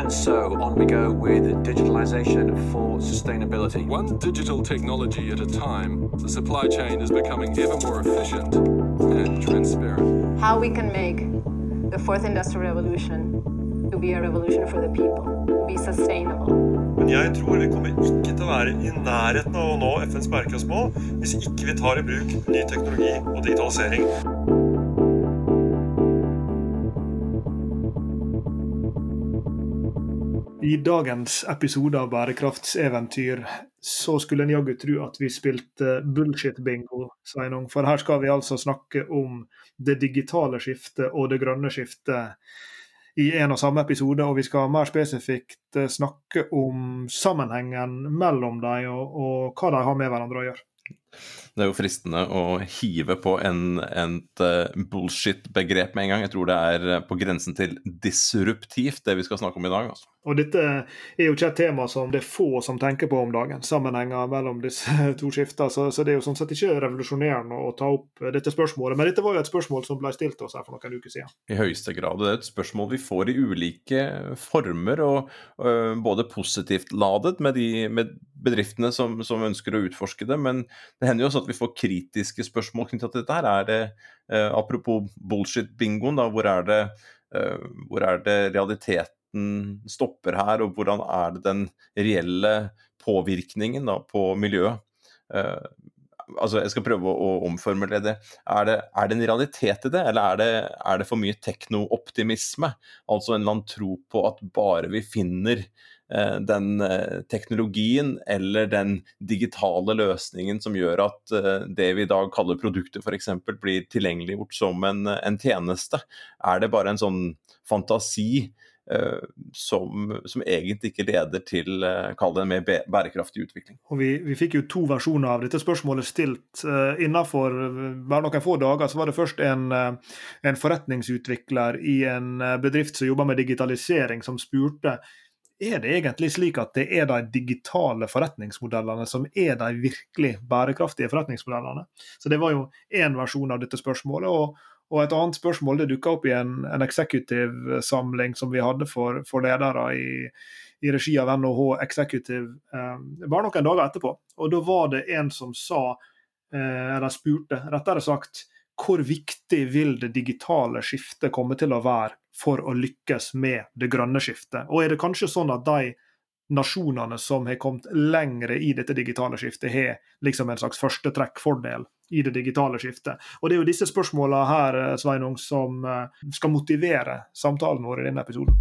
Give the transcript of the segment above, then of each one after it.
And so on we go with digitalization for sustainability. One digital technology at a time, the supply chain is becoming ever more efficient and transparent. How we can make the fourth industrial revolution to be a revolution for the people, be sustainable. Men jeg tror vi kommer ikke til å være i nærheten av å nå FNs bærekraftsmål hvis ikke vi tar i bruk ny teknologi og digitalisering. I dagens episode av Bærekraftseventyr så skulle en jaggu tro at vi spilte bullshit-bingo, Sveinung. For her skal vi altså snakke om det digitale skiftet og det grønne skiftet i en og samme episode. Og vi skal mer spesifikt snakke om sammenhengen mellom dem, og, og hva de har med hverandre å gjøre. Det er jo fristende å hive på en, et bullshit-begrep med en gang. Jeg tror det er på grensen til disruptivt, det vi skal snakke om i dag. Altså. Og dette er jo ikke et tema som det er få som tenker på om dagen, sammenhenger mellom disse to skiftene. Så, så, det er jo sånn sett ikke revolusjonerende å ta opp dette spørsmålet. Men dette var jo et spørsmål som ble stilt oss her for noen uker siden. I høyeste grad. Det er et spørsmål vi får i ulike former, og øh, både positivt ladet med de med bedriftene som, som, ønsker å utforske det, men det hender jo også at vi får kritiske spørsmål knyttet til dette. her. Er det, eh, apropos bullshit-bingoen, hvor øh, hvor er det realiteten stopper her, og hvordan er det den reelle påvirkningen da, på miljøet. Eh, altså Jeg skal prøve å, omformulere det. Er, det. er det en realitet i det, eller er det, er det for mye teknooptimisme? Altså en eller annen tro på at bare vi finner den uh, teknologien eller den digitale løsningen som gjør at det vi i dag kaller produktet f.eks. blir tilgjengeliggjort som en, en tjeneste, er det bare en sånn fantasi Eh, som, som, egentlig ikke leder til uh, kall det en mer bærekraftig utvikling. Og vi, vi, fikk jo to versjoner av dette spørsmålet stilt. Eh, innenfor bare noen få dager så var det først en, en forretningsutvikler i en bedrift som jobber med digitalisering, som spurte er det egentlig slik at det er de digitale forretningsmodellene som er de virkelig bærekraftige forretningsmodellene? Så Det var jo én versjon av dette spørsmålet. og og et annet spørsmål det dukka opp i en, en executive-samling som vi hadde for, for ledere i, i, regi av NHH Executive eh, bare noen dager etterpå. Og Da var det en som sa, eh, eller spurte, rettere sagt, hvor viktig vil det digitale skiftet komme til å være for å lykkes med det grønne skiftet? Og er det kanskje sånn at de nasjonene som har kommet lengre i dette digitale skiftet, har liksom en slags førstetrekkfordel i det digitale skiftet. Og Det er jo disse spørsmålene her eh, Sveinung, som eh, skal motivere samtalen vår i denne episoden.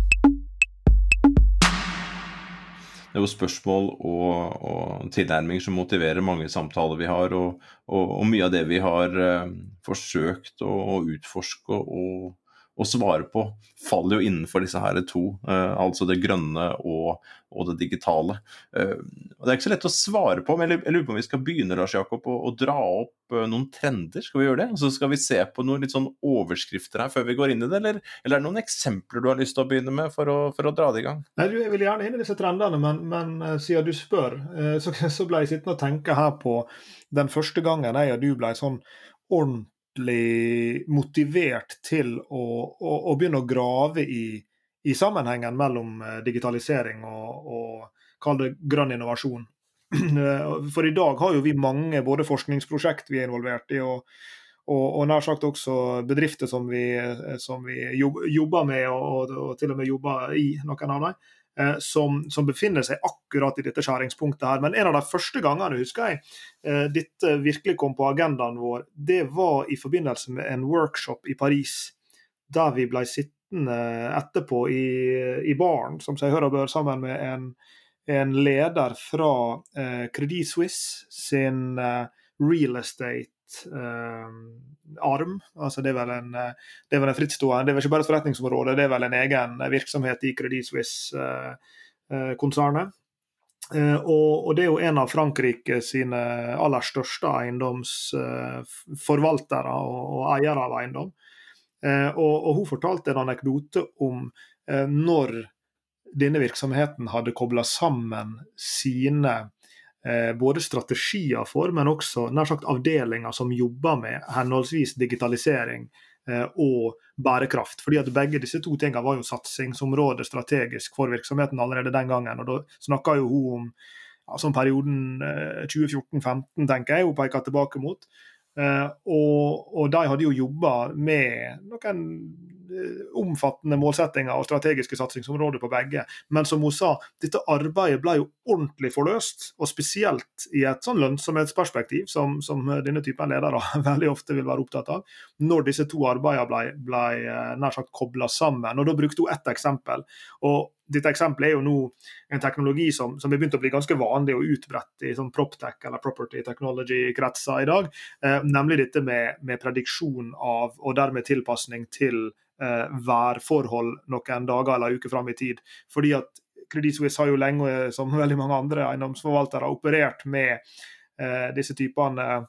Det er jo spørsmål og, og tilnærminger som motiverer mange samtaler vi har. Og, og, og mye av det vi har uh, forsøkt å utforske og, å svare på, faller jo innenfor disse her to, uh, altså det grønne og, og det digitale. Uh, og Det er ikke så lett å svare på, men jeg lurer på om vi skal begynne Lars Jakob, å, å dra opp uh, noen trender. Skal vi gjøre det? Så skal vi se på noen litt sånn overskrifter her før vi går inn i det, eller, eller er det noen eksempler du har lyst til å begynne med for å, for å dra det i gang? Nei, Jeg vil gjerne inn i disse trendene, men, men siden du spør, så, så ble jeg sittende og tenke her på den første gangen jeg og du ble sånn ordentlig ordentlig motivert til å, å, å begynne å grave i, i, sammenhengen mellom eh, digitalisering og, og kall det grønn innovasjon. For i dag har jo vi mange både forskningsprosjekt vi er involvert i, og, og, og nær sagt også bedrifter som vi, som vi jobber med, og, og, til og med jobber i, noen av dem. Eh, som, som, befinner seg akkurat i dette skjæringspunktet. her. Men en av de første gangene husker jeg, eh, dette virkelig kom på agendaen vår, det var i forbindelse med en workshop i Paris. Der vi ble sittende etterpå i, i baren, som seg hør og bør, sammen med en, en leder fra eh, Credit Suisse sin real estate eh, arm. altså Det er vel en, eh, det er vel en frittstående, det er vel ikke bare et forretningsområde, det er vel en egen virksomhet i Credit Suisse-konsernet. Eh, og, og, Det er jo en av Frankrike sine aller største eiendomsforvaltere og, og eiere av eiendom. Og, og, Hun fortalte en anekdote om når denne virksomheten hadde kobla sammen sine eh, både strategier for, men også nær sagt avdelinger som jobber med henholdsvis digitalisering eh, og bærekraft. Fordi at Begge disse to tingene var jo satsingsområder strategisk for virksomheten allerede den gangen. og Da snakka jo hun om altså perioden 2014-2015, tenker jeg hun peker tilbake mot. Uh, og, og, de hadde jo jobba med noen uh, omfattende målsettinger og strategiske satsingsområder på begge. Men som hun sa, dette arbeidet ble jo ordentlig forløst, og spesielt i et sånn lønnsomhetsperspektiv, som, som denne typen ledere veldig ofte vil være opptatt av, når disse to arbeidene ble, ble uh, nær sagt kobla sammen. Og Da brukte hun ett eksempel. og dette eksempelet er jo nå en teknologi som, som er begynt å bli ganske vanlig og utbredt i sånn proptech eller property technology-kretser i dag. Eh, nemlig dette med, med, prediksjon av, og dermed tilpasning til eh, værforhold noen dager eller uker fram i tid. Fordi at Credit Suisse har jo lenge, som veldig mange andre eiendomsforvaltere, operert med eh, disse typene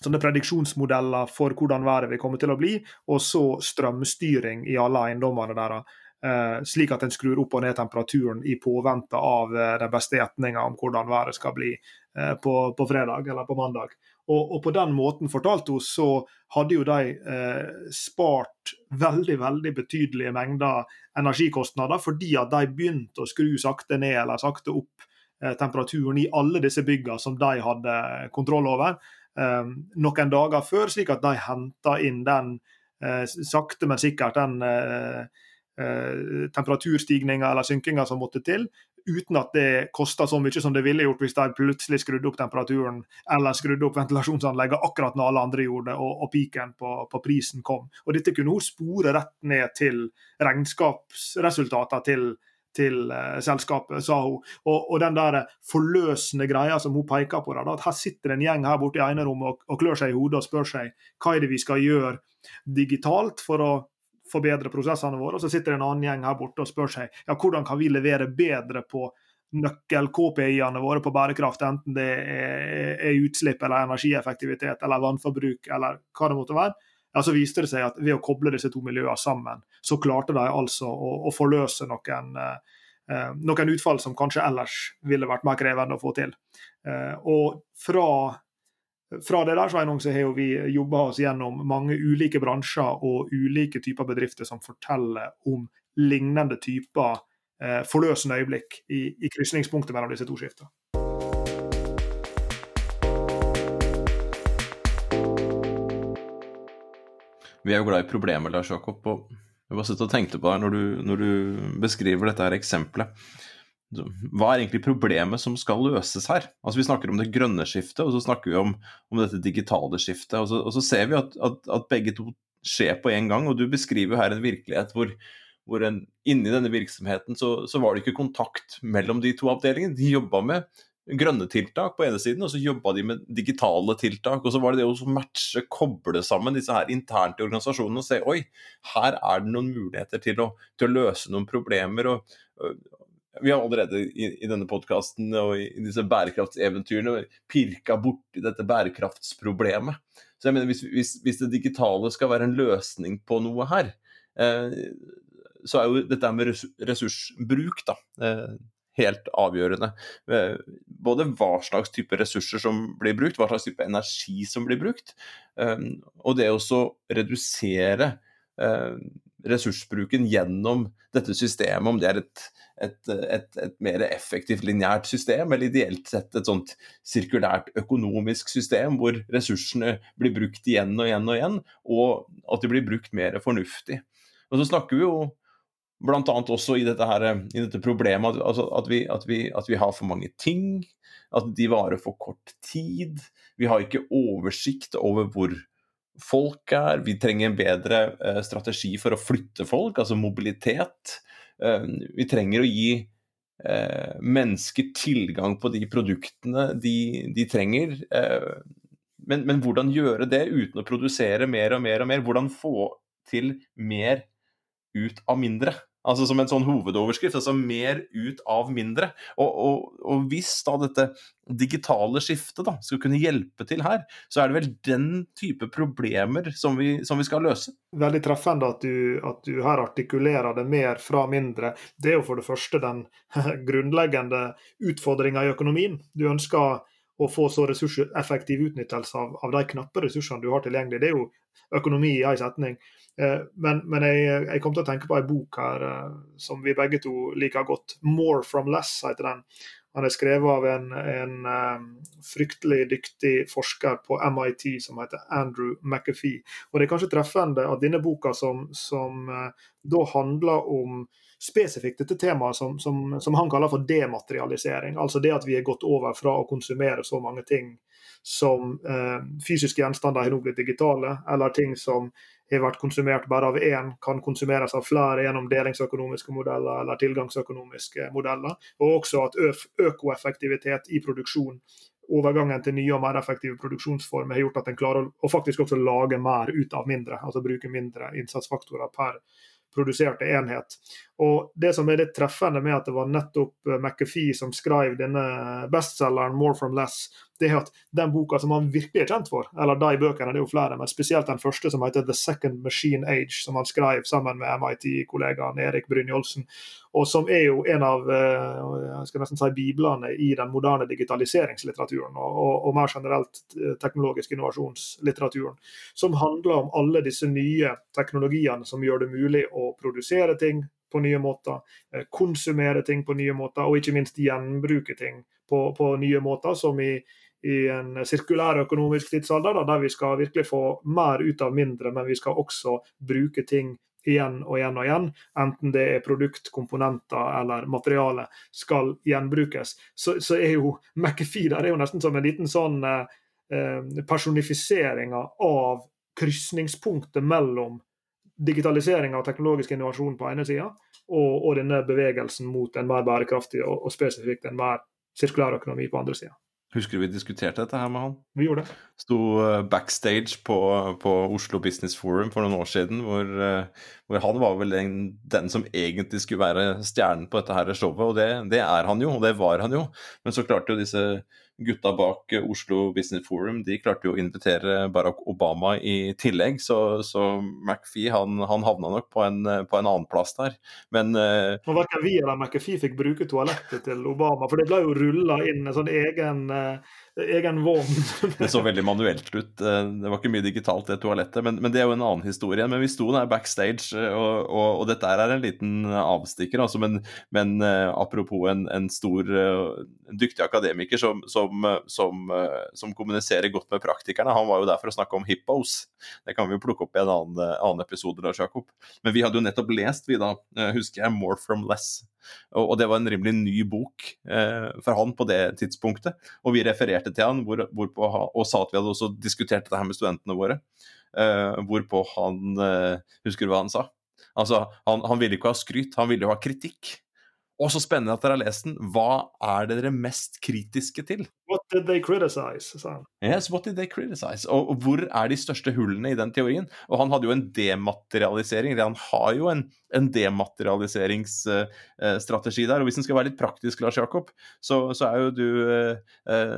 sånne prediksjonsmodeller for hvordan været vil komme til å bli, og så strømstyring i alle eiendommene deres. Eh, slik at en skrur opp og ned temperaturen i påvente av eh, den beste gjetninga om hvordan været skal bli eh, på, på, fredag eller på mandag. Og, og, på den måten fortalte hun, så hadde jo de eh, spart veldig veldig betydelige mengder energikostnader, fordi at de begynte å skru sakte ned eller sakte opp eh, temperaturen i alle disse byggene som de hadde kontroll over. Eh, noen dager før, slik at de henta inn den sakte, men sikkert den eh, temperaturstigninga eller synkinger som måtte til, uten at det kosta så mye som det ville gjort hvis de plutselig skrudde opp temperaturen eller skrudde opp ventilasjonsanlegget akkurat når alle andre gjorde det, og, og piken på, på, prisen kom. Og Dette kunne hun spore rett ned til regnskapsresultatene til, til uh, selskapet, sa hun. Og, og, den der forløsende greia som hun peker på, da, at her sitter en gjeng her borte i enerommet og, og klør seg i hodet og spør seg hva er det vi skal gjøre digitalt for å forbedre prosessene våre. Og så sitter det en annen gjeng her borte og spør seg ja, hvordan kan vi levere bedre på nøkkel-KPI-ene våre på bærekraft, enten det er, utslipp eller energieffektivitet eller vannforbruk eller hva det måtte være. Ja, så viste det seg at ved å koble disse to miljøene sammen, så klarte de altså å, å forløse noen, eh, noen utfall som kanskje ellers ville vært mer krevende å få til. Eh, og fra fra det der Sveinung, så har vi jobba oss gjennom mange ulike bransjer og ulike typer bedrifter som forteller om lignende typer eh, forløsende øyeblikk i, i krysningspunktet mellom disse to skiftene. Vi er jo glad i problemer, Lars Jakob. og Jeg bare og tenkte på det når når du beskriver dette her eksempelet. Hva er egentlig problemet som skal løses her? Altså Vi snakker om det grønne skiftet, og så snakker vi om, om dette digitale skiftet. Og så, og så ser vi at, at, at, begge to skjer på en gang. Og du beskriver her en virkelighet hvor, hvor en, inni denne virksomheten så, så, var det ikke kontakt mellom de to avdelingene. De jobba med grønne tiltak på ene siden, og så jobba de med digitale tiltak. Og så var det det å matche, koble sammen disse her internt i organisasjonen og se oi, her er det noen muligheter til å, til å løse noen problemer. og vi har allerede i, i denne podkasten og i, i, disse bærekraftseventyrene pirka borti dette bærekraftsproblemet. Så jeg mener, hvis, hvis, hvis, det digitale skal være en løsning på noe her, eh, så er jo dette med ressursbruk da, eh, helt avgjørende. Eh, både hva slags type ressurser som blir brukt, hva slags type energi som blir brukt, eh, og det å redusere eh, ressursbruken gjennom dette systemet, om det er et, et, et, et mer effektivt lineært system, eller ideelt sett et sånt sirkulært økonomisk system hvor ressursene blir brukt igjen og igjen og igjen, og at de blir brukt mer fornuftig. Og så snakker vi jo bl.a. også i dette, her, i dette problemet at, altså at, vi, at, vi, at, vi, har for mange ting, at de varer for kort tid. Vi har ikke oversikt over hvor folk er. Vi trenger en bedre eh, strategi for å flytte folk, altså mobilitet. Eh, vi trenger å gi eh, mennesker tilgang på de produktene de, de trenger. Men, men, hvordan gjøre det uten å produsere mer og mer og mer? Hvordan få til mer ut av mindre? Altså som en sånn hovedoverskrift. Altså mer ut av mindre. Og, og, og hvis da dette digitale skiftet da, skal kunne hjelpe til her, så er det vel den type problemer som vi, som vi skal løse. Veldig treffende at du, at du, her artikulerer det mer fra mindre. Det er jo for det første den grunnleggende utfordringa i økonomien. Du ønsker å få så ressurseffektiv utnyttelse av, av, de knappe ressursene du har tilgjengelig. Det er jo økonomi i en setning. Eh, men, men jeg, jeg, kom til å tenke på en bok her eh, som vi begge to liker godt. 'More from Less' heter den. Han er skrevet av en, en um, fryktelig dyktig forsker på MIT som heter Andrew McAfee. Og Det er kanskje treffende at denne boka, som, som da handler om spesifikt dette temaet som, som, som, han kaller for dematerialisering. Altså det at vi er gått over fra å konsumere så mange ting som eh, fysiske gjenstander har nå blitt digitale, eller ting som har vært konsumert bare av én, kan konsumeres av flere gjennom delingsøkonomiske modeller eller tilgangsøkonomiske modeller. Og også at økoeffektivitet i produksjon, overgangen til nye og mer effektive produksjonsformer, har gjort at en klarer å faktisk også lage mer ut av mindre. Altså bruke mindre innsatsfaktorer per produserte enhet. Og Det som er litt treffende med at det var nettopp McAfee som skrev denne bestselgeren 'More from Less', det er at den boka som han virkelig er kjent for, eller de bøkene, det er jo flere, men spesielt den første som heter 'The Second Machine Age', som han skrev sammen med MIT-kollegaen Erik Brynjolfsen, og som er jo en av eh, jeg skal nesten si, biblene i den moderne digitaliseringslitteraturen, og, og, og mer generelt eh, teknologisk innovasjonslitteraturen, som handler om alle disse nye teknologiene som gjør det mulig å produsere ting på nye måter, eh, konsumere ting på nye måter, og ikke minst gjenbruke ting på, på nye måter, som i i en sirkulær økonomisk tidsalder, da, der vi skal virkelig få mer ut av mindre, men vi skal også bruke ting igjen og igjen og igjen, enten det er produkt, komponenter eller materiale, skal gjenbrukes. Så, så er jo McAfee der er jo nesten som en liten sånn eh, personifisering av krysningspunktet mellom digitalisering av teknologisk innovasjon på ene sida, og, og, denne bevegelsen mot en mer bærekraftig og, og spesifikt en mer sirkulær økonomi på andre sida. Husker du vi diskuterte dette her med han? Vi gjorde det. Sto eh, backstage på, på Oslo Business Forum for noen år siden, hvor, eh, hvor han var vel den, den, som egentlig skulle være stjernen på dette her showet, og det, det, er han jo, og det var han jo. Men så klarte jo disse gutta bak Oslo Business Forum de klarte jo å invitere Barack Obama i tillegg, så, så McFee han, han, havna nok på en, på en annen plass der. Men uh, Verken vi eller McAfee fikk bruke toalettet til Obama, for det ble jo rulla inn en sånn egen uh, egen vogn. det så veldig manuelt ut. Eh, det var ikke mye digitalt, det toalettet. Men, men det er jo en annen historie. Men vi sto der backstage, eh, og, og, og dette er en liten avstikker. Altså, men, men uh, apropos en, en stor, en dyktig akademiker som, som, som, som, kommuniserer godt med praktikerne. Han var jo der for å snakke om hippos. Det kan vi jo plukke opp i en annen, annen episode. da, Jacob. Men vi hadde jo nettopp lest, vi da, husker jeg, 'More from Less'. Og, det var en rimelig ny bok eh, for han på det tidspunktet. Og vi refererte til han hvor, hvorpå, og sa at vi hadde også diskutert dette her med studentene våre. Uh, hvorpå han uh, Husker du hva han sa? Altså, han, han ville ikke ha skryt, han ville jo ha kritikk. Og så spennende at dere har lest den. Hva er det dere mest kritiske til? What did they criticize? sa han. Yes, what did they criticize? Og, og, hvor er de største hullene i den teorien? Og han hadde jo en dematerialisering, eller han har jo en en dematerialiseringsstrategi der. Og hvis en skal være litt praktisk, Lars Jakob, så, så er jo du eh,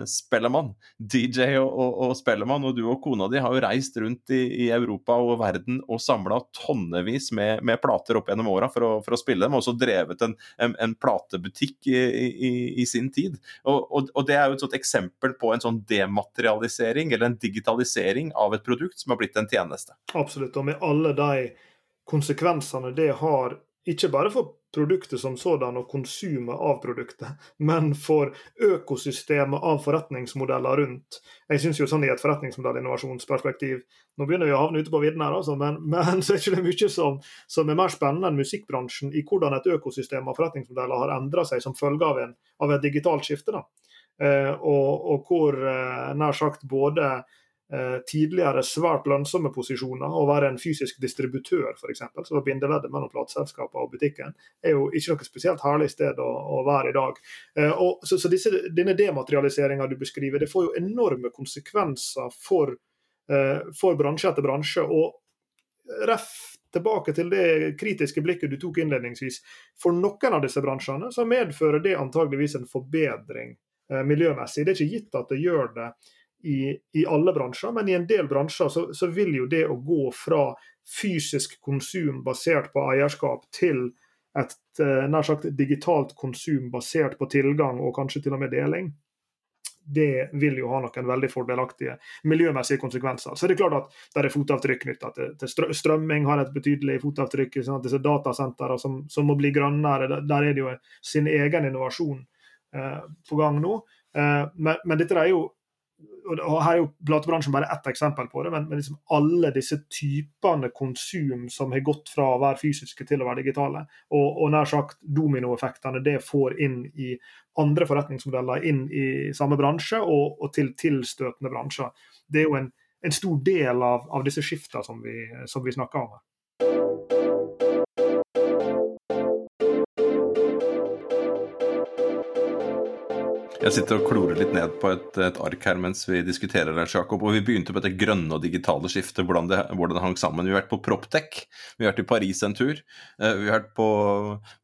spellemann. DJ og, og, og, spellemann, og du og kona di har jo reist rundt i, i Europa og verden og samla tonnevis med, med, plater opp gjennom åra for, for, å spille dem, og også drevet en, en, en platebutikk i, i, i, sin tid. Og, og, det er jo et sånt eksempel på en sånn dematerialisering, eller en digitalisering av et produkt som har blitt en tjeneste. Absolutt, og med alle de konsekvensene det har, ikke bare for produktet som sådan og konsumet av produktet, men for økosystemet av forretningsmodeller rundt. Jeg syns jo sånn i et forretningsmodellinnovasjonsperspektiv Nå begynner vi å havne ute på vidden her, altså, men, men, så er det ikke mye som, som, er mer spennende enn musikkbransjen i hvordan et økosystem av forretningsmodeller har endra seg som følge av, en, av et digitalt skifte. da. Eh, og, og, hvor eh, nær sagt både tidligere svært lønnsomme posisjoner. Å være en fysisk distributør, f.eks., som var bindeleddet mellom plateselskapene og butikken, er jo ikke noe spesielt herlig sted å, å være i dag. Eh, og, så, så disse, denne dematerialiseringa du beskriver, det får jo enorme konsekvenser for, eh, for bransje etter bransje. og ref tilbake til det kritiske blikket du tok innledningsvis. For noen av disse bransjene så medfører det antageligvis en forbedring eh, miljømessig. Det er ikke gitt at det gjør det i, i, alle bransjer, men i en del bransjer så, så, vil jo det å gå fra fysisk konsum basert på eierskap til et eh, nær sagt digitalt konsum basert på tilgang og kanskje til og med deling, det vil jo ha noen veldig fordelaktige miljømessige konsekvenser. Så det er klart at det er fotavtrykk knytta til, til strømming, har et betydelig fotavtrykk. Sånn at disse datasentrene som, som, må bli grønnere, der er det jo sin egen innovasjon eh, på gang nå. Eh, men, men dette er jo og Her er jo platebransjen bare ett eksempel på det, men, men liksom alle disse typene konsum som har gått fra å være fysiske til å være digitale, og, og nær sagt dominoeffektene det får inn i andre forretningsmodeller, inn i samme bransje og, og til tilstøtende bransjer, det er jo en, en stor del av, av disse skiftene som som vi snakker om her. Jeg sitter og klorer litt ned på et, et ark her mens vi diskuterer det, Jakob. Og vi begynte på dette grønne og digitale skiftet, hvordan det, hvordan det hang sammen. Vi har vært på Proptech, vi har vært i Paris en tur. Eh, vi har vært på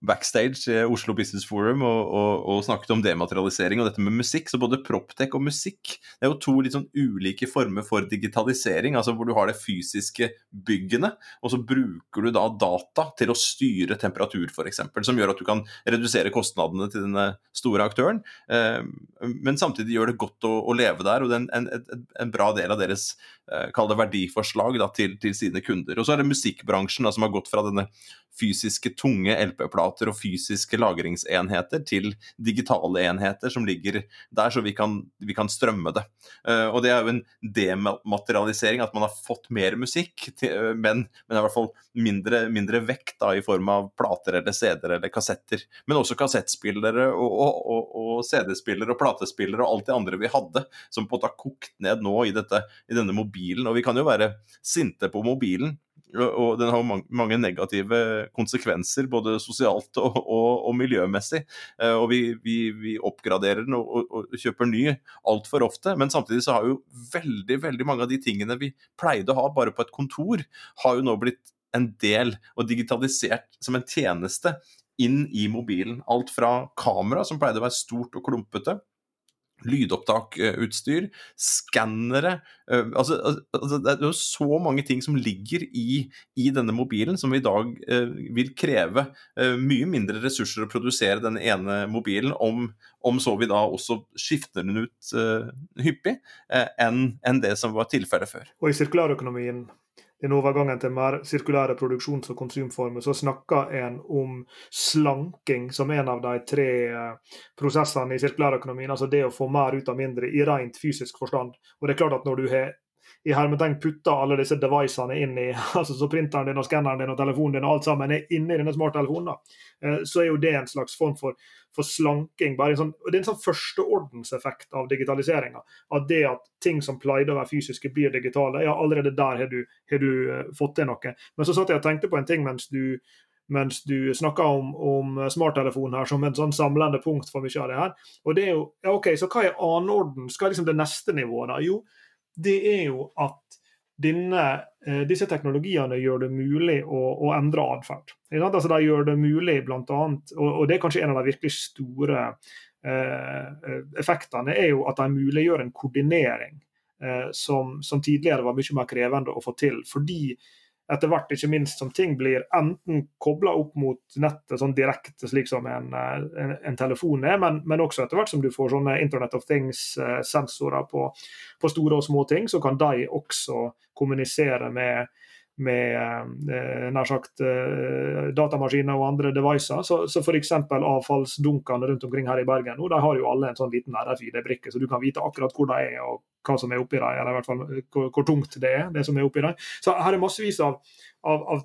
backstage i Oslo Business Forum og, og, og, snakket om dematerialisering og dette med musikk. Så både Proptech og musikk det er jo to litt sånn ulike former for digitalisering. altså Hvor du har det fysiske byggene, og så bruker du da data til å styre temperatur, f.eks. Som gjør at du kan redusere kostnadene til denne store aktøren. Eh, men samtidig gjør det godt å, å leve der. og det er en, en, en bra del av deres eh, kall verdiforslag da, til, til, sine kunder. Og så er det musikkbransjen da, som har gått fra denne fysiske tunge LP-plater og fysiske lagringsenheter til digitale enheter som ligger der, så vi kan, vi kan strømme det. Uh, og det er jo en dematerialisering, at man har fått mer musikk, til, men, men i hvert fall mindre, mindre vekt da, i form av plater eller CD-er eller kassetter. Men også kassettspillere og, og, og, og CD-spillere og platespiller og alt det andre vi hadde, som på en måte har kokt ned nå i, dette, i denne mobilen. Og vi kan jo være sinte på mobilen og den har mange negative konsekvenser, både sosialt og, og, og miljømessig. Eh, og vi, vi, vi oppgraderer den og, og, kjøper ny altfor ofte. Men samtidig så har jo veldig, veldig mange av de tingene vi pleide å ha bare på et kontor, har jo nå blitt en del og digitalisert som en tjeneste inn i mobilen. Alt fra kamera, som pleide å være stort og klumpete, lydopptakutstyr, skannere eh, altså, altså, Det er jo så mange ting som ligger i, i denne mobilen, som i dag eh, vil kreve eh, mye mindre ressurser å produsere den ene mobilen, om, om så vi da også skifter den ut eh, hyppig, eh, enn en det som var tilfellet før. Og i sirkulærøkonomien den overgangen til mer sirkulære produksjons- og konsumformer, så snakker en om slanking som en av de tre eh, prosessene i sirkulærøkonomien. Altså det å få mer ut av mindre i rent fysisk forstand. Og det er klart at når du har i hermetegn putta alle disse devicene inn i altså så printeren din og skanneren din og telefonen din og alt sammen er inni denne smarttelefonen, eh, så er jo det en slags form for, for slanking. bare en sånn, og Det er en sånn førsteordenseffekt av digitaliseringa. At det at ting som pleide å være fysiske, blir digitale. ja Allerede der har du, har du uh, fått til noe. Men så satt jeg og tenkte på en ting mens du mens du snakka om, om smarttelefonen her som en sånn samlende punkt for mye av det her. Og det er jo, ja ok, Så hva er annenorden? Hva er liksom det neste nivået? da? Jo, det er jo at denne, eh, disse teknologiene gjør det mulig å, å endre atferd. Altså, de gjør det mulig annet, og, og det er kanskje en av de virkelig store eh, effektene, er jo at de muliggjør en koordinering eh, som, som, tidligere var mye mer krevende å få til. Fordi etter hvert, ikke minst som ting blir enten kobla opp mot nettet sånn direkte, slik som en, eh, en, en telefon er, men, men, også etter hvert som du får sånne Internet of Things-sensorer på, på, store og små ting, så kan de også kommunisere med, med eh, nær sagt eh, datamaskiner og andre devices. Så, så f.eks. avfallsdunkene rundt omkring her i Bergen nå, de har jo alle en sånn liten RFID-brikke, så du kan vite akkurat hvor de er og hva som er oppi dem, eller i hvert fall eh, hvor, hvor, tungt det er, det som er oppi dem. Så her er massevis av, av, av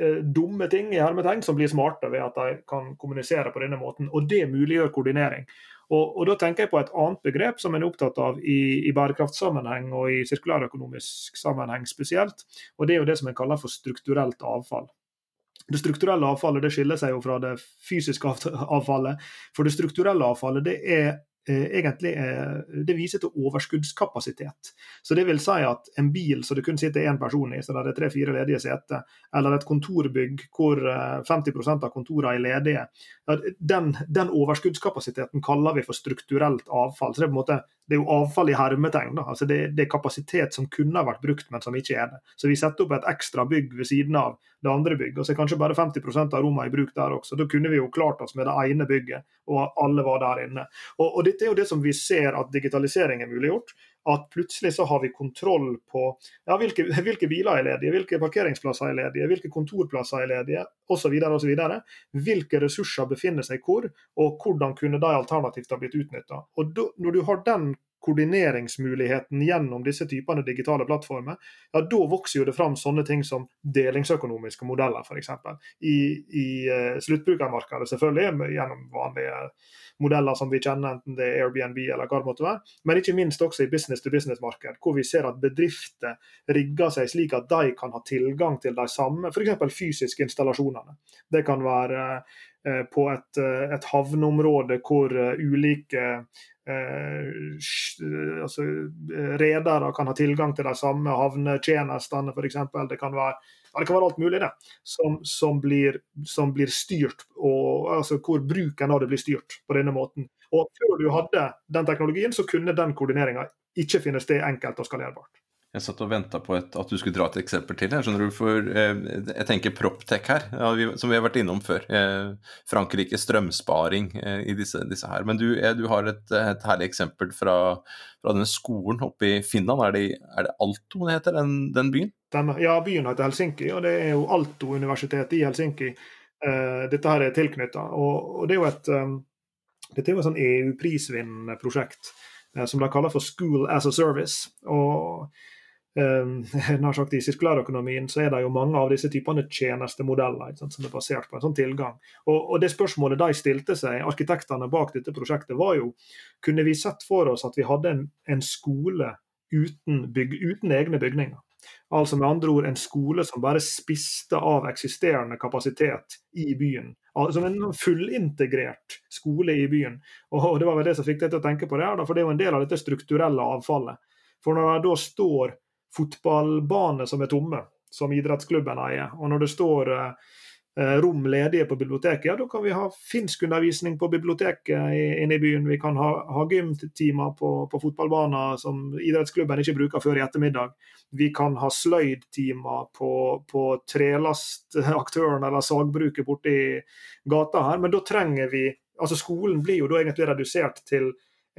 eh, dumme ting i hermetegn som blir smarte ved at de kan kommunisere på denne måten. Og det muliggjør koordinering. Og, og, Da tenker jeg på et annet begrep som en er opptatt av i, i bærekraftssammenheng og i sirkulærøkonomisk sammenheng spesielt. og Det er jo det som en kaller for strukturelt avfall. Det strukturelle avfallet det skiller seg jo fra det fysiske avfallet. For det strukturelle avfallet det er egentlig eh, det viser til overskuddskapasitet. Så det vil si at en bil som det kun sitter én person i, så det er tre-fire ledige seter, eller et kontorbygg hvor 50 eh, av kontorene er ledige, den, den, overskuddskapasiteten kaller vi for strukturelt avfall. Så det er på en måte det er jo avfall i hermetegn. altså det, det, er kapasitet som kunne ha vært brukt, men som ikke er det. Så vi setter opp et ekstra bygg ved siden av det andre bygget, og så er kanskje bare 50% av rommene i bruk der også. Da kunne vi jo klart oss med det ene bygget, og alle var der inne. Og, og dette er jo det som vi ser at digitalisering er muliggjort at plutselig så har vi kontroll på ja, hvilke, hvilke, biler er ledige, hvilke parkeringsplasser er ledige, hvilke kontorplasser er ledige osv. osv. Hvilke ressurser befinner seg hvor, og hvordan kunne de alternativt ha blitt utnytta. Når du har den koordineringsmuligheten gjennom disse typene digitale plattformer, ja, da vokser jo det fram sånne ting som delingsøkonomiske modeller, f.eks. I, i uh, sluttbrukermarkedet, selvfølgelig, gjennom vanlige modeller som vi kjenner, enten det er Airbnb eller hva det måtte være. Men ikke minst også i business-to-business-marked, hvor vi ser at bedrifter rigger seg slik at de kan ha tilgang til de samme f.eks. fysiske installasjonene. Det kan være uh, på et, uh, et havneområde hvor ulike eh, altså, redere kan ha tilgang til de samme havnetjenestene, f.eks. Det, ja, det kan være alt mulig det, som, som, blir, som blir, styrt, og, altså hvor bruken av det blir styrt på denne måten. Og Før du hadde den teknologien, så kunne den koordineringa ikke finne sted enkelt og skalerbart. Jeg satt og venta på et, at du skulle dra et eksempel til. her, du, for eh, Jeg tenker Proptech her, ja, vi, som vi har vært innom før. Eh, Frankrike strømsparing eh, i disse, disse, her. Men du, eh, du har et, et, herlig eksempel fra, fra denne skolen oppe i Finland. Er det, er det Alto det heter, den, den byen? Den, ja, byen heter Helsinki, og det er jo Alto-universitetet i Helsinki eh, dette her er tilknytta. Og, og, det er jo et, um, dette er jo et sånn EU-prisvinnende prosjekt som de kaller for School as a Service. og nær sagt I sirkulærøkonomien så er det jo mange av disse typene tjenestemodeller sant, som er basert på en sånn tilgang. Og, og, Det spørsmålet de stilte seg, arkitektene bak dette prosjektet, var jo kunne vi sett for oss at vi hadde en, en skole uten, byg, uten, egne bygninger. Altså med andre ord en skole som bare spiste av eksisterende kapasitet i byen. Altså en fullintegrert skole i byen. Og Det var vel det som fikk deg til å tenke på det her, for det er jo en del av dette strukturelle avfallet. For når det da står fotballbaner som er tomme, som idrettsklubben eier. Og når det står eh, rom ledige på biblioteket, ja, da kan vi ha finskundervisning på biblioteket inne i byen. Vi kan ha, ha gymtimer på, på fotballbaner som idrettsklubben ikke bruker før i ettermiddag. Vi kan ha sløydtimer på, på trelastaktøren eller sagbruket borti gata her. Men da trenger vi Altså Skolen blir jo da egentlig redusert til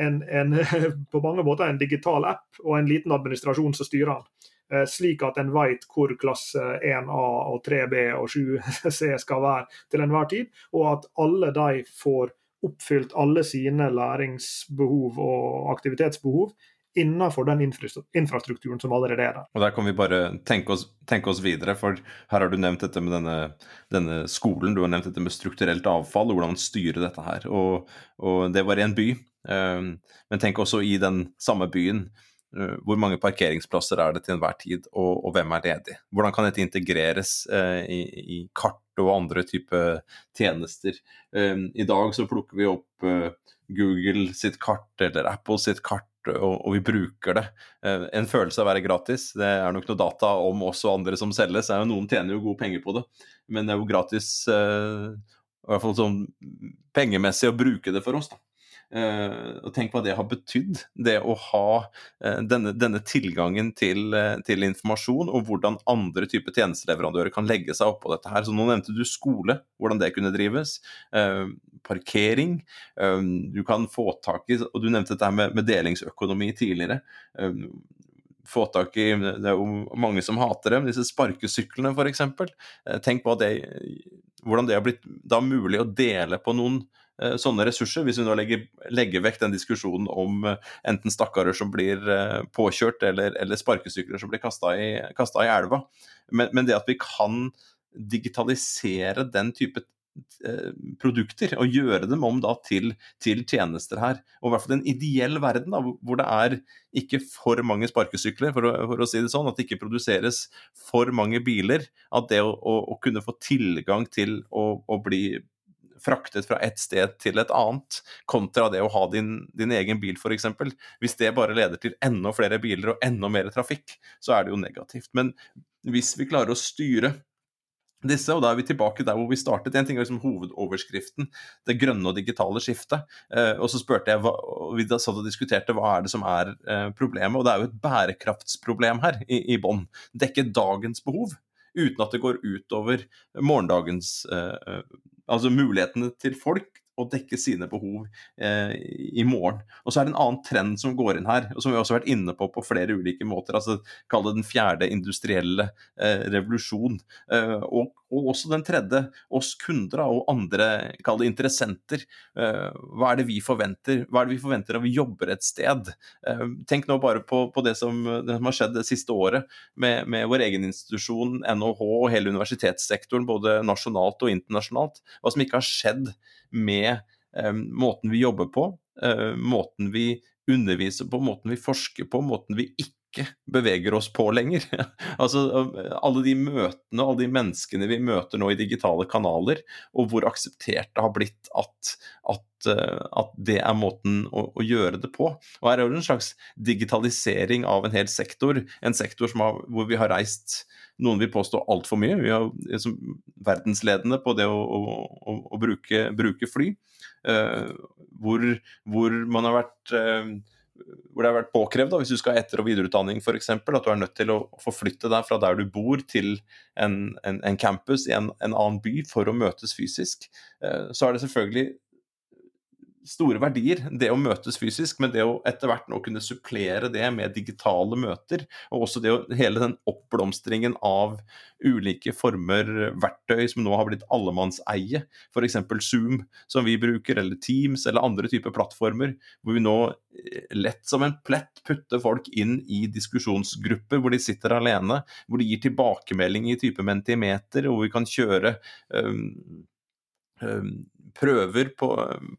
en, en, på mange måter en digital app og en liten administrasjon som styrer den. Eh, slik at en vet hvor klasse 1A og 3B og 7C skal være til enhver tid, og at alle de får oppfylt alle sine læringsbehov og aktivitetsbehov innenfor den infrastrukturen som allerede er der. Og Der kan vi bare tenke oss, tenke oss videre, for her har du nevnt dette med denne, denne, skolen, du har nevnt dette med strukturelt avfall og hvordan man styrer dette her. Og, og det var i en by. Ehm, men tenk også i den samme byen. Eh, hvor mange parkeringsplasser er det til enhver tid, og, og hvem er ledig? Hvordan kan dette integreres eh, i, i, kart og andre typer tjenester? Um, I dag så plukker vi opp uh, Google sitt kart eller Apple sitt kart, og, vi bruker det. En følelse av å være gratis. Det er nok noe data om oss og andre som selges. Noen tjener jo gode penger på det, men det er jo gratis, i hvert fall sånn pengemessig, å bruke det for oss. da. Uh, og Tenk hva det har betydd, det å ha uh, denne, denne, tilgangen til, uh, til, informasjon, og hvordan andre typer tjenesteleverandører kan legge seg oppå dette her. Så Nå nevnte du skole, hvordan det kunne drives. parkering. du kan få tak i Og du nevnte dette med, med delingsøkonomi tidligere. få tak i Det er jo mange som hater dem, disse sparkesyklene f.eks. Tenk det, hvordan det har blitt da mulig å dele på noen Eh, sånne ressurser, hvis vi nå legger, legger vekk den diskusjonen om eh, enten stakkarer som blir eh, påkjørt, eller, eller sparkesykler som blir kasta i, i, elva. Men, men, det at vi kan digitalisere den type produkter og gjøre dem om da til, til, tjenester her. Og i hvert fall en ideell verden da, hvor det er ikke for mange sparkesykler, for å, for å, si det sånn. At det ikke produseres for mange biler. At det å, å, å kunne få tilgang til å, å bli fraktet fra et sted til et annet, kontra det å ha din, din egen bil f.eks. Hvis det bare leder til enda flere biler og enda mer trafikk, så er det jo negativt. Men hvis vi klarer å styre disse, og da er vi tilbake der hvor vi startet. En ting er liksom hovedoverskriften, det grønne og digitale skiftet. Eh, og så spurte jeg, og vi satt og diskuterte hva er det som er eh, problemet. Og det er jo et bærekraftsproblem her i, i bånn. Dekke dagens behov uten at det går utover morgendagens eh, Altså mulighetene til folk å dekke sine behov eh, i morgen. Og så er det en annen trend som går inn her, og som vi også har vært inne på på flere ulike måter. altså Kall det den fjerde industrielle eh, revolusjon. Eh, og, og, også den tredje, oss kunder og andre kall det interessenter. Eh, hva er det vi forventer? Hva er det vi forventer når vi jobber et sted? Eh, tenk nå bare på, på det, som, det, som, har skjedd det siste året med, med vår egen institusjon, NHH og hele universitetssektoren, både nasjonalt og internasjonalt. Hva som ikke har skjedd med um, måten vi jobber på, uh, måten vi underviser på, måten vi forsker på, måten vi ikke beveger oss på lenger. altså Alle de møtene, alle de menneskene vi møter nå i digitale kanaler, og hvor akseptert det har blitt at, at, eh, at det er måten å, å, gjøre det på. Og Her er det en slags digitalisering av en hel sektor, en sektor har, hvor vi har reist noen vil påstå altfor mye. Vi er liksom verdensledende på det å, å, å bruke, bruke, fly. Uh, hvor, hvor, man har vært uh, hvor det har vært påkrevd, da, hvis du skal ha etter- og videreutdanning f.eks., at du er nødt til å forflytte deg fra der du bor til en, en, en campus i en, en, annen by for å møtes fysisk, uh, så er det selvfølgelig store verdier, det å møtes fysisk, men det å etter hvert nå kunne supplere det med digitale møter, og også det å, hele den oppblomstringen av ulike former verktøy som nå har blitt allemannseie, f.eks. Zoom, som vi bruker, eller Teams, eller andre typer plattformer, hvor vi nå eh, lett som en plett putter folk inn i diskusjonsgrupper hvor de sitter alene, hvor de gir tilbakemelding i type mentimeter, og hvor vi kan kjøre um, prøver på,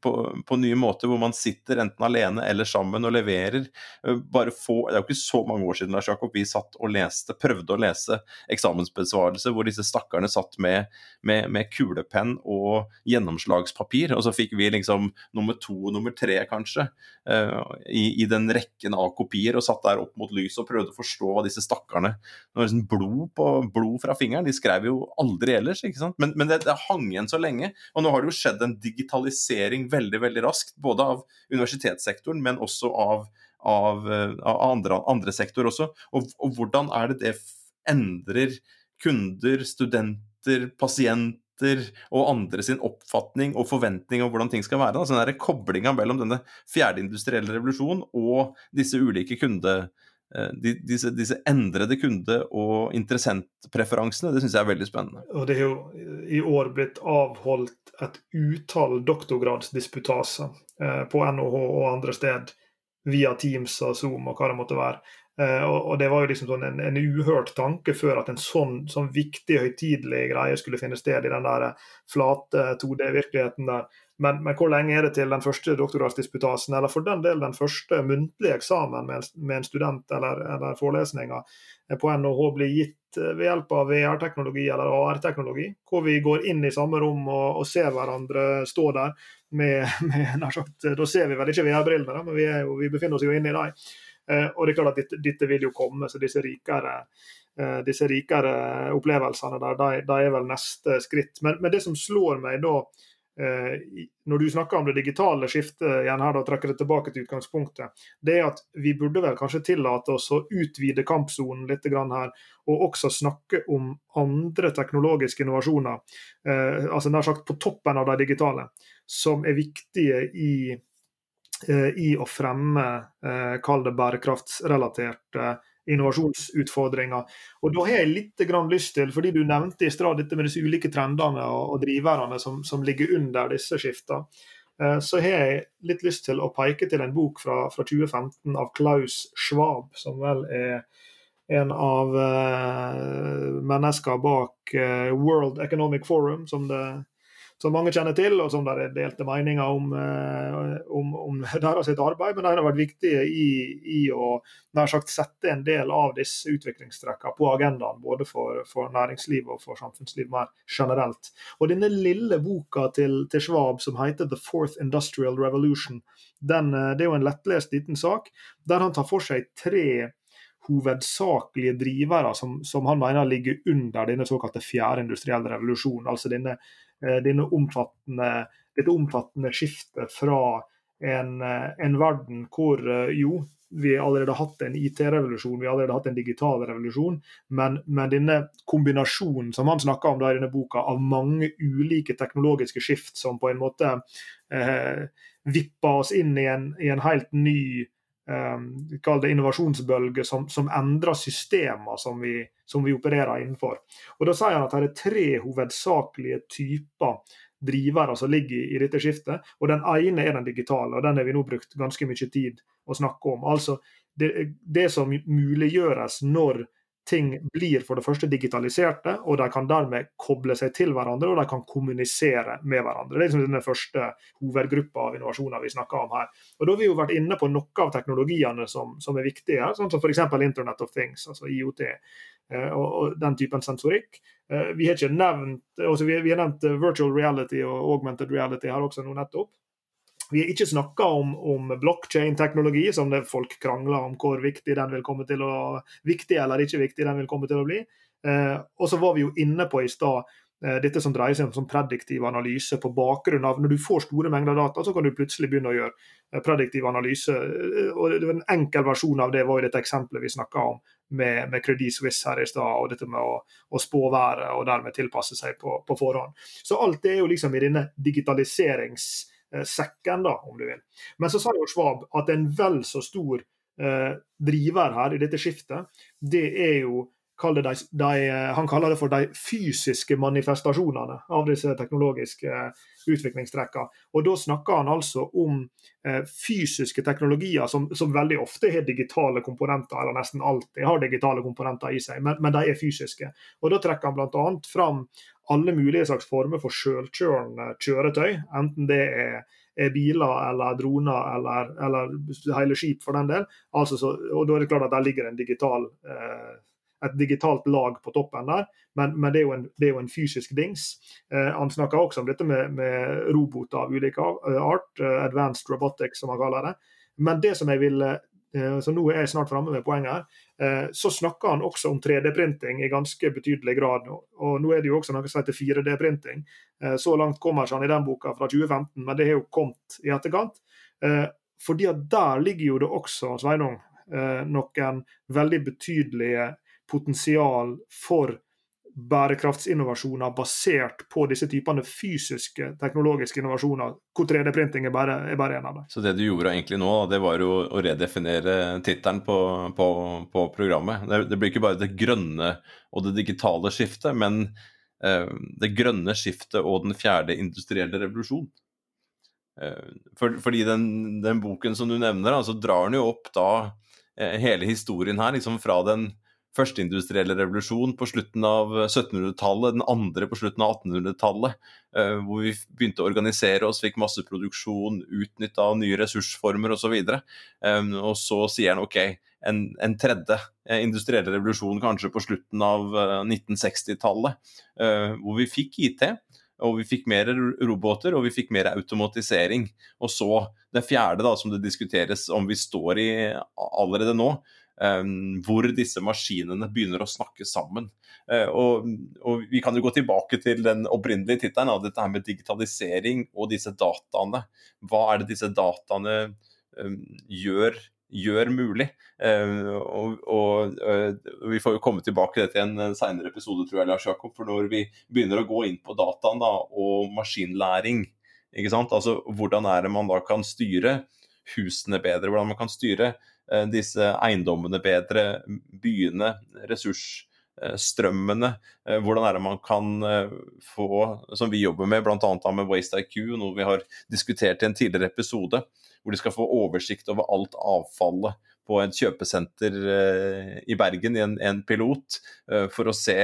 på, på, nye måter, hvor man sitter enten alene eller sammen og leverer. Eh, bare få, Det er jo ikke så mange år siden Lars Jakob, vi satt og leste, prøvde å lese eksamensbesvarelse hvor disse stakkarene satt med, med, med, kulepenn og gjennomslagspapir, og så fikk vi liksom nummer to og nummer tre, kanskje, uh, i, i, den rekken av kopier, og satt der opp mot lyset og prøvde å forstå hva disse stakkarene Det var liksom blod, på, blod fra fingeren, de skrev jo aldri ellers, ikke sant? men, men det, det hang igjen så lenge. Og nå har det jo skjedd digitalisering veldig veldig raskt, både av universitetssektoren, men også av, av, eh, av andre, andre sektorer også. Og, og, hvordan er det det endrer kunder, studenter, pasienter og andre sin oppfatning og forventning om hvordan ting skal være. Altså den Koblinga mellom denne fjerde industrielle revolusjon og disse ulike kunde, Eh, disse, disse, endrede kunde- og interessentpreferansene, det syns jeg er veldig spennende. Og Det er jo i år blitt avholdt et utall doktorgradsdisputaser eh, på NHH og andre sted via Teams og Zoom og hva det måtte være. Eh, og, Det var jo liksom sånn en, en, uhørt tanke før at en sånn, sånn viktig, høytidelig greie skulle finne sted i den der flate 2D-virkeligheten der. Men, men, hvor lenge er det til den første doktorgradsdisputasen, eller for den del den første muntlige eksamen med, med en student eller, eller forelesninga på NHH blir gitt ved hjelp av VR-teknologi eller AR-teknologi, hvor vi går inn i samme rom og, og ser hverandre stå der med, med sagt, Da ser vi vel ikke VR-brillene, men vi, jo, vi, befinner oss jo inne i dem. Eh, og det er klart at dette, dette vil jo komme, så disse rikere eh, disse rikere opplevelsene der, de, de er vel neste skritt. Men, men det som slår meg da, Eh, når du snakker om det digitale skiftet, igjen her da, trekker det tilbake til utgangspunktet, det er at vi burde vel kanskje tillate oss å utvide kampsonen litt her, og også snakke om andre teknologiske innovasjoner, eh, altså nær sagt på toppen av de digitale, som er viktige i, eh, i å fremme, eh, kall det bærekraftsrelaterte innovasjonsutfordringer. Og Da har jeg litt lyst til, fordi du nevnte i stad dette med disse ulike trendene og, driverne som, som, ligger under disse skiftene, eh, så har jeg litt lyst til å peke til en bok fra, fra 2015 av Klaus Schwab, som vel er en av uh, mennesker bak uh, World Economic Forum, som det som mange kjenner til, og som det er delte meninger om, eh, om, om deres arbeid. Men de har vært viktige i, i å sagt sette en del av disse utviklingstrekkene på agendaen, både for, for næringsliv og for samfunnsliv mer generelt. Og denne lille boka til, til Schwab som heter 'The Fourth Industrial Revolution', den, eh, det er jo en lettlest liten sak der han tar for seg tre hovedsakelige drivere som, som, han mener ligger under denne såkalte fjerde industrielle revolusjonen. Altså denne, denne omfattende, dette omfattende skiftet fra en, eh, en verden hvor jo, vi har allerede hatt en IT-revolusjon, vi har allerede hatt en digital revolusjon. Men, men denne kombinasjonen som han snakker om da i denne boka, av mange ulike teknologiske skift som på en måte eh, vipper oss inn i en, i en helt ny eh, det innovasjonsbølge som, som endrer systemer som vi, som vi opererer innenfor. Og Da sier han at det er tre hovedsakelige typer drivere som ligger i, dette skiftet. og Den ene er den digitale, og den har vi nå brukt ganske mye tid å snakke om. Altså det, det som muliggjøres når ting blir for det første digitaliserte, og de kan dermed koble seg til hverandre og de kan kommunisere med hverandre. Det er liksom denne første hovedgruppa av innovasjoner vi snakker om her. Og Da har vi jo vært inne på noen av teknologiene som, som er viktige, her, sånn som f.eks. Internet of Things, altså IOT. Eh, og, og, den typen sensorikk. Eh, vi har ikke nevnt, altså vi, vi har nevnt virtual reality og augmented reality her også nå nettopp. Vi har ikke snakka om, om blockchain-teknologi, som det folk krangler om hvor viktig den vil komme til å viktig eller ikke viktig den vil komme til å bli. Eh, og så var vi jo inne på i stad Eh, dette som dreier seg om sånn prediktiv analyse på bakgrunn av Når du får store mengder data, så kan du plutselig begynne å gjøre eh, prediktiv analyse. Eh, og En enkel versjon av det var jo dette eksempelet vi snakka om med, med Credit Suisse her i stad. og Dette med å, å spå været og dermed tilpasse seg på, på, forhånd. Så alt det er jo liksom i denne digitaliseringssekken, da, om du vil. Men så sa jo Schwab at en vel så stor eh, driver her i dette skiftet, det er jo de, de, han kaller det for de fysiske manifestasjonene av disse teknologiske eh, utviklingstrekkene. Og Da snakker han altså om eh, fysiske teknologier som, som, veldig ofte har digitale komponenter, eller nesten alltid har digitale komponenter i seg, men, men de er fysiske. Og Da trekker han bl.a. fram alle mulige slags former for selvkjørende kjøretøy, enten det er er biler eller droner eller, eller hele skip for den del. Altså så, og Da er det klart at der ligger digital eh, et digitalt lag på toppen der, men, men det, er en, det, er jo en, fysisk dings. Eh, han snakker også om dette med, med roboter av ulike eh, art, uh, advanced robotics som han kaller det. Men det som jeg vil uh, så nå er jeg snart framme med poenget her. Uh, så snakker han også om 3D-printing i ganske betydelig grad. Og, nå er det jo også noe som heter 4D-printing. Så langt kommer han i den boka fra 2015, men det har jo kommet i etterkant. Fordi at der ligger jo det også, Sveinung, noen veldig betydelige potensial for bærekraftsinnovasjoner basert på disse typene fysiske teknologiske innovasjoner, hvor 3D-printing er, er, bare en av dem. Så det du gjorde egentlig nå, det var jo å redefinere tittelen på, på, på, programmet. Det, det, blir ikke bare det grønne og det digitale skiftet, men eh, det grønne skiftet og den fjerde industrielle revolusjon. Eh, for, fordi den, den, boken som du nevner, altså drar den jo opp da eh, hele historien her, liksom fra den første industrielle revolusjon på slutten av 1700-tallet, den andre på slutten av 1800-tallet, eh, hvor vi begynte å organisere oss, fikk masseproduksjon, utnytta nye ressursformer osv. Og, så og så sier han OK, en, en, tredje industriell industrielle revolusjon kanskje på slutten av 1960-tallet, eh, hvor vi fikk IT. Og vi fikk mer roboter og vi fikk mer automatisering. Og så det fjerde, da, som det diskuteres om vi står i allerede nå, hvor disse maskinene begynner å snakke sammen. Uh, og, og, Vi kan jo gå tilbake til den opprinnelige tittelen dette her med digitalisering og disse dataene. Hva er det disse dataene um, gjør, gjør, mulig? Uh, og, og uh, Vi får jo komme tilbake til en senere episode, tror jeg, Lars Jakob. For når vi begynner å gå inn på dataen da, og maskinlæring, ikke sant? Altså, hvordan er det man da kan styre husene bedre? Hvordan man kan styre Eh, disse eiendommene bedre, byene, ressursstrømmene. Eh, hvordan er det man kan eh, få, som vi jobber med, bl.a. med Waste IQ, noe vi har diskutert i en tidligere episode, hvor de skal få oversikt over alt avfallet på et kjøpesenter i Bergen i en, pilot, for å se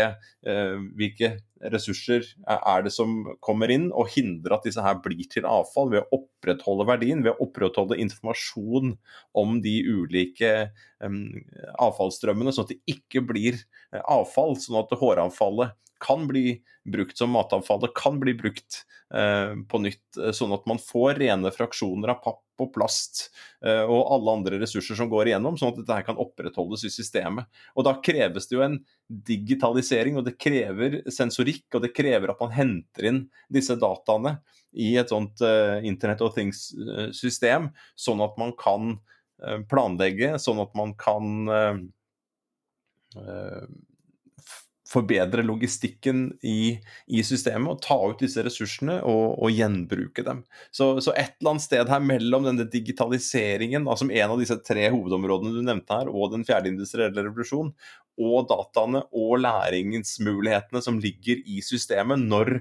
hvilke ressurser er det som kommer inn, og hindre at disse her blir til avfall ved å opprettholde verdien, ved å opprettholde informasjon om de ulike avfallsstrømmene, sånn at det ikke blir avfall. Sånn at håravfallet kan bli brukt som matavfall. Det kan bli brukt eh, på nytt, eh, sånn at man får rene fraksjoner av papp og plast eh, og alle andre ressurser som går igjennom, sånn at dette her kan opprettholdes i systemet. Og Da kreves det jo en digitalisering, og det krever sensorikk, og det krever at man henter inn disse dataene i et sånt uh, Internet of Things-system, sånn at man kan planlegge, sånn at man kan uh, forbedre logistikken i, i, systemet og ta ut disse ressursene og, og gjenbruke dem. Så, så, et eller annet sted her mellom denne digitaliseringen, da, som en av disse tre hovedområdene du nevnte her, og den fjerde industrielle revolusjon, og dataene og læringsmulighetene som ligger i systemet når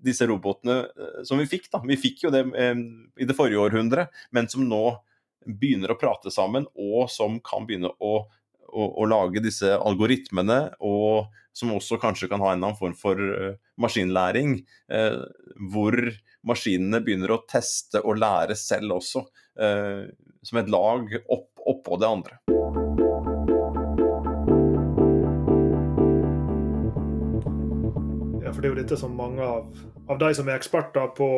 disse robotene eh, som vi fikk, da. Vi fikk jo det eh, i det forrige århundret, men som nå begynner å prate sammen, og som kan begynne å å, å, lage disse algoritmene, og som også kanskje kan ha en annen form for uh, maskinlæring, uh, hvor maskinene begynner å teste og lære selv også, uh, som et lag opp, oppå det andre. Ja, for Det er jo dette som mange av, av de som er eksperter på,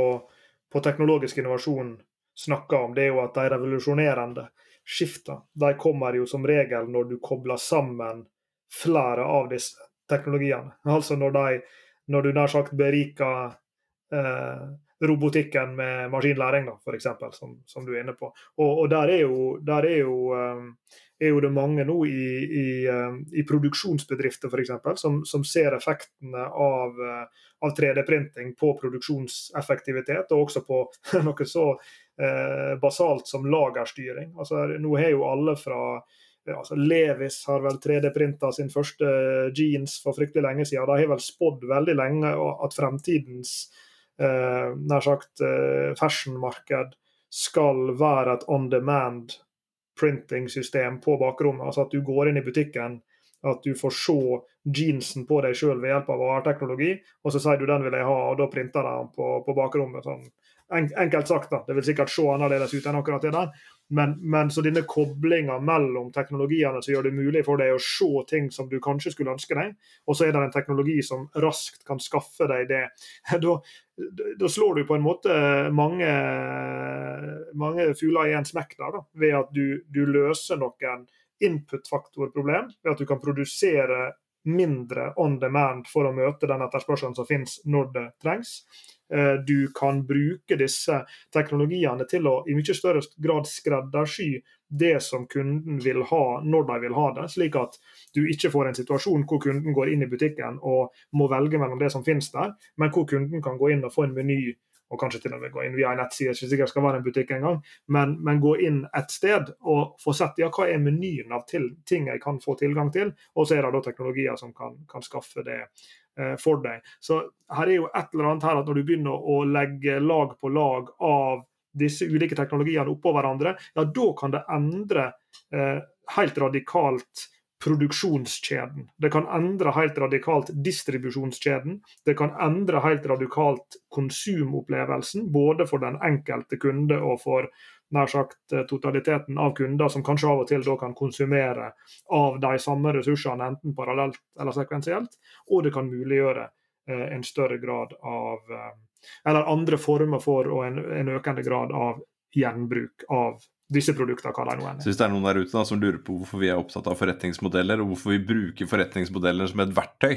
på teknologisk innovasjon, snakker om. Det er jo at de revolusjonerende skiftene de kommer jo som regel når du kobler sammen flere av disse teknologiene. Altså når, de, når du nær sagt beriker eh, robotikken med maskinlæring, da, f.eks., som, som du er inne på. Og, og der, er jo, der er, jo, um, er jo, det mange nå i, i, eh, i produksjonsbedrifter f.eks. Som, som ser effektene av, eh, av 3D-printing på produksjonseffektivitet, og også på noe så eh, basalt som lagerstyring. Altså, nå har jo alle fra altså Levis har vel 3D-printa sin første jeans for fryktelig lenge siden. De har vel spådd veldig lenge at fremtidens eh, nær sagt eh, fashionmarked skal være et on demand printing-system på bakrommet. Altså at du går inn i butikken, at du får se jeansen på deg sjøl ved hjelp av AR-teknologi, og så sier du den vil jeg ha, og da printer de den på, på bakrommet. sånn enkelt sagt, da. Det vil sikkert se annerledes ut enn akkurat det der. Men, men så denne koblinga mellom teknologiene som gjør det mulig for deg å se ting som du kanskje skulle ønske deg, og så er det en teknologi som raskt kan skaffe deg det. Da, slår du på en måte mange, mange fugler i en smekk der, da, ved at du, du løser noen input-faktorproblem, ved at du kan produsere mindre on demand for å møte den etterspørselen som finnes når det trengs. Eh, du kan bruke disse teknologiene til å i mye større grad skreddersy det som kunden vil ha når de vil ha det, slik at du ikke får en situasjon hvor kunden går inn i butikken og må velge mellom det som finnes der, men hvor kunden kan gå inn og få en meny og kanskje til og med gå inn via en nettside, ikke sikkert skal være en butikk engang, men, men gå inn et sted og få sett ja, hva er menyen av til, ting jeg kan få tilgang til, og så er det da teknologier som kan, kan skaffe det for deg. Så her er jo et eller annet her at når du begynner å legge lag på lag av disse ulike teknologiene oppå hverandre, ja, da kan det endre eh, helt radikalt produksjonskjeden. Det kan endre helt radikalt distribusjonskjeden. Det kan endre helt radikalt konsumopplevelsen, både for den enkelte kunde og for nær sagt eh, totaliteten av kunder som kanskje av og til da kan konsumere av de samme ressursene, enten parallelt eller sekvensielt. Og det kan muliggjøre eh, en større grad av eh, Eller andre former for og en, en økende grad av gjenbruk av disse produktene, hva de nå er. Så hvis det er noen der ute da, som lurer på hvorfor vi er opptatt av forretningsmodeller, og hvorfor vi bruker forretningsmodeller som et verktøy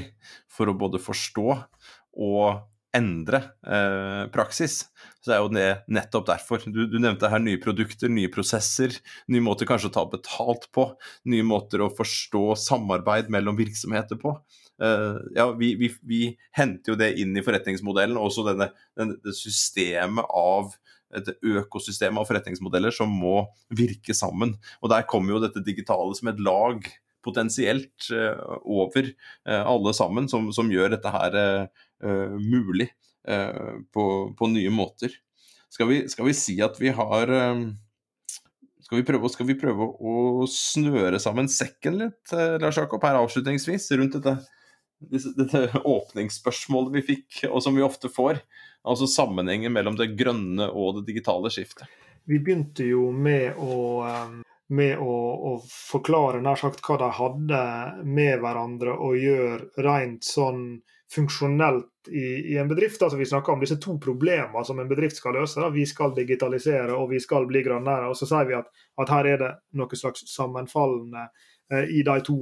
for å både forstå og endre eh, praksis, så er jo det nettopp derfor. Du, du, nevnte her nye produkter, nye prosesser, nye måter kanskje å ta betalt på, nye måter å forstå samarbeid mellom virksomheter på. Eh, ja, vi, vi, vi, henter jo det inn i forretningsmodellen, også denne, denne systemet av et økosystem av forretningsmodeller som må virke sammen. Og Der kommer jo dette digitale som et lag potensielt uh, over uh, alle sammen, som, som, gjør dette her uh, mulig på, på, nye måter. Skal vi, skal vi, si at vi har skal vi, prøve, skal vi prøve å snøre sammen sekken litt, Lars Jakob, her avslutningsvis, rundt dette, dette åpningsspørsmålet vi fikk, og som vi ofte får? Altså sammenhengen mellom det grønne og det digitale skiftet. Vi begynte jo med å med å, å, forklare nær sagt hva de hadde med hverandre å gjøre rent sånn funksjonelt i, i, en bedrift. altså Vi snakker om disse to problemene som en bedrift skal løse. Da. Vi skal digitalisere og vi skal bli grønnere. og Så sier vi at, at her er det noe slags sammenfallende eh, i de to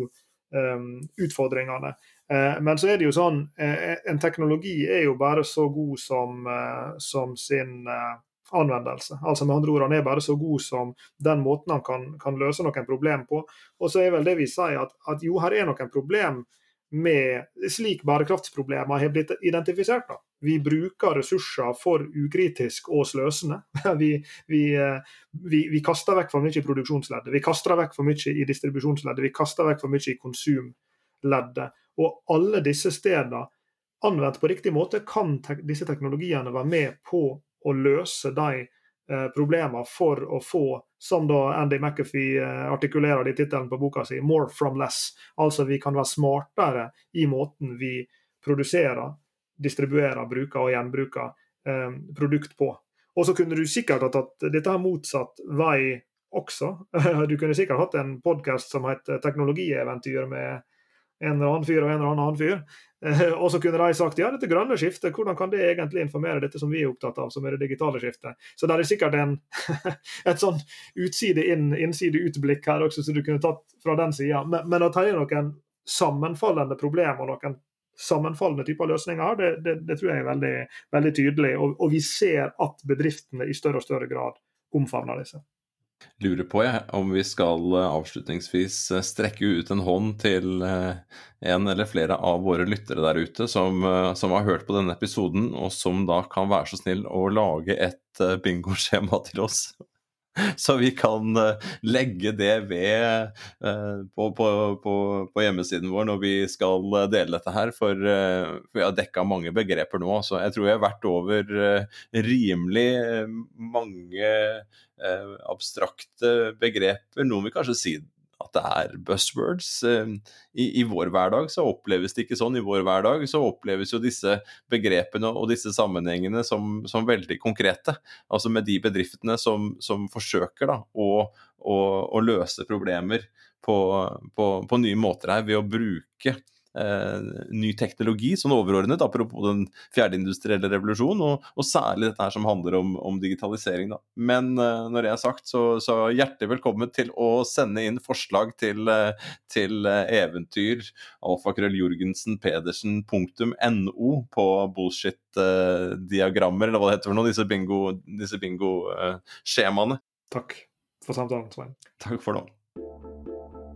um, utfordringene. Eh, men så er det jo sånn, eh, en teknologi er jo bare så god som, eh, som sin anvendelse. Altså med andre ord, Han er bare så god som den måten han kan, kan løse noen problem på. Og så er vel det vi sier at, at jo, her er noen problem med slik bærekraftsproblemer har blitt identifisert. da. Vi bruker ressurser for ukritisk og sløsende. Vi, vi, vi, vi, kaster vekk for mye i produksjonsleddet, vi kaster vekk for mye i distribusjonsleddet, vi kaster vekk for mye i konsumleddet. Og alle disse stedene, anvendt på riktig måte, kan te disse teknologiene være med på å løse de eh, problemene for å få, som da Andy McAfee eh, artikulerer i tittelen på boka si, 'more from less'. Altså vi kan være smartere i måten vi produserer, distribuerer, bruker og gjenbruker eh, produkt på. Og så kunne du sikkert ha tatt dette her motsatt vei også. Du kunne sikkert hatt en podkast som het 'Teknologieventyr' med en eller annen fyr og en eller annen fyr. Eh, og så kunne de sagt ja, dette grønne skiftet, hvordan kan det egentlig informere dette som vi er opptatt av, som er det digitale skiftet. Så det er sikkert en, et sånn utside inn, innside ut-blikk her også, som du kunne tatt fra den sida. Men, men at det er noen sammenfallende problemer og noen sammenfallende typer løsninger det, det, det, tror jeg er veldig, veldig tydelig. Og, og vi ser at bedriftene i større og større grad omfavner disse lurer på jeg, om vi skal eh, avslutningsvis eh, strekke ut en hånd til eh, en eller flere av våre lyttere der ute som, som, har hørt på denne episoden, og som da kan være så snill å lage et bingoskjema til oss. Så vi kan legge det ved på, på, på, på, hjemmesiden vår når vi skal dele dette her. For, vi har dekka mange begreper nå. Så jeg tror vi har vært over rimelig mange eh, abstrakte begreper. Noen vil kanskje si at det er buzzwords. Eh, I, I, vår hverdag så oppleves det ikke sånn. I vår hverdag så oppleves jo disse begrepene og disse sammenhengene som, som veldig konkrete. Altså med de bedriftene som, som forsøker da, å, å, å, løse problemer på, på, på nye måter her ved å bruke ny teknologi, sånn overordnet, apropos den fjerde industrielle revolusjon, og, og, særlig dette her som handler om, om digitalisering. Da. Men eh, når det er sagt, så, så, hjertelig velkommen til å sende inn forslag til, eh, til eh, eventyr alfakrølljorgensenpedersen.no på bullshit-diagrammer, eller hva det heter for noe, disse bingo-skjemaene. Bingo, Takk for samtalen, Svein. Takk for det.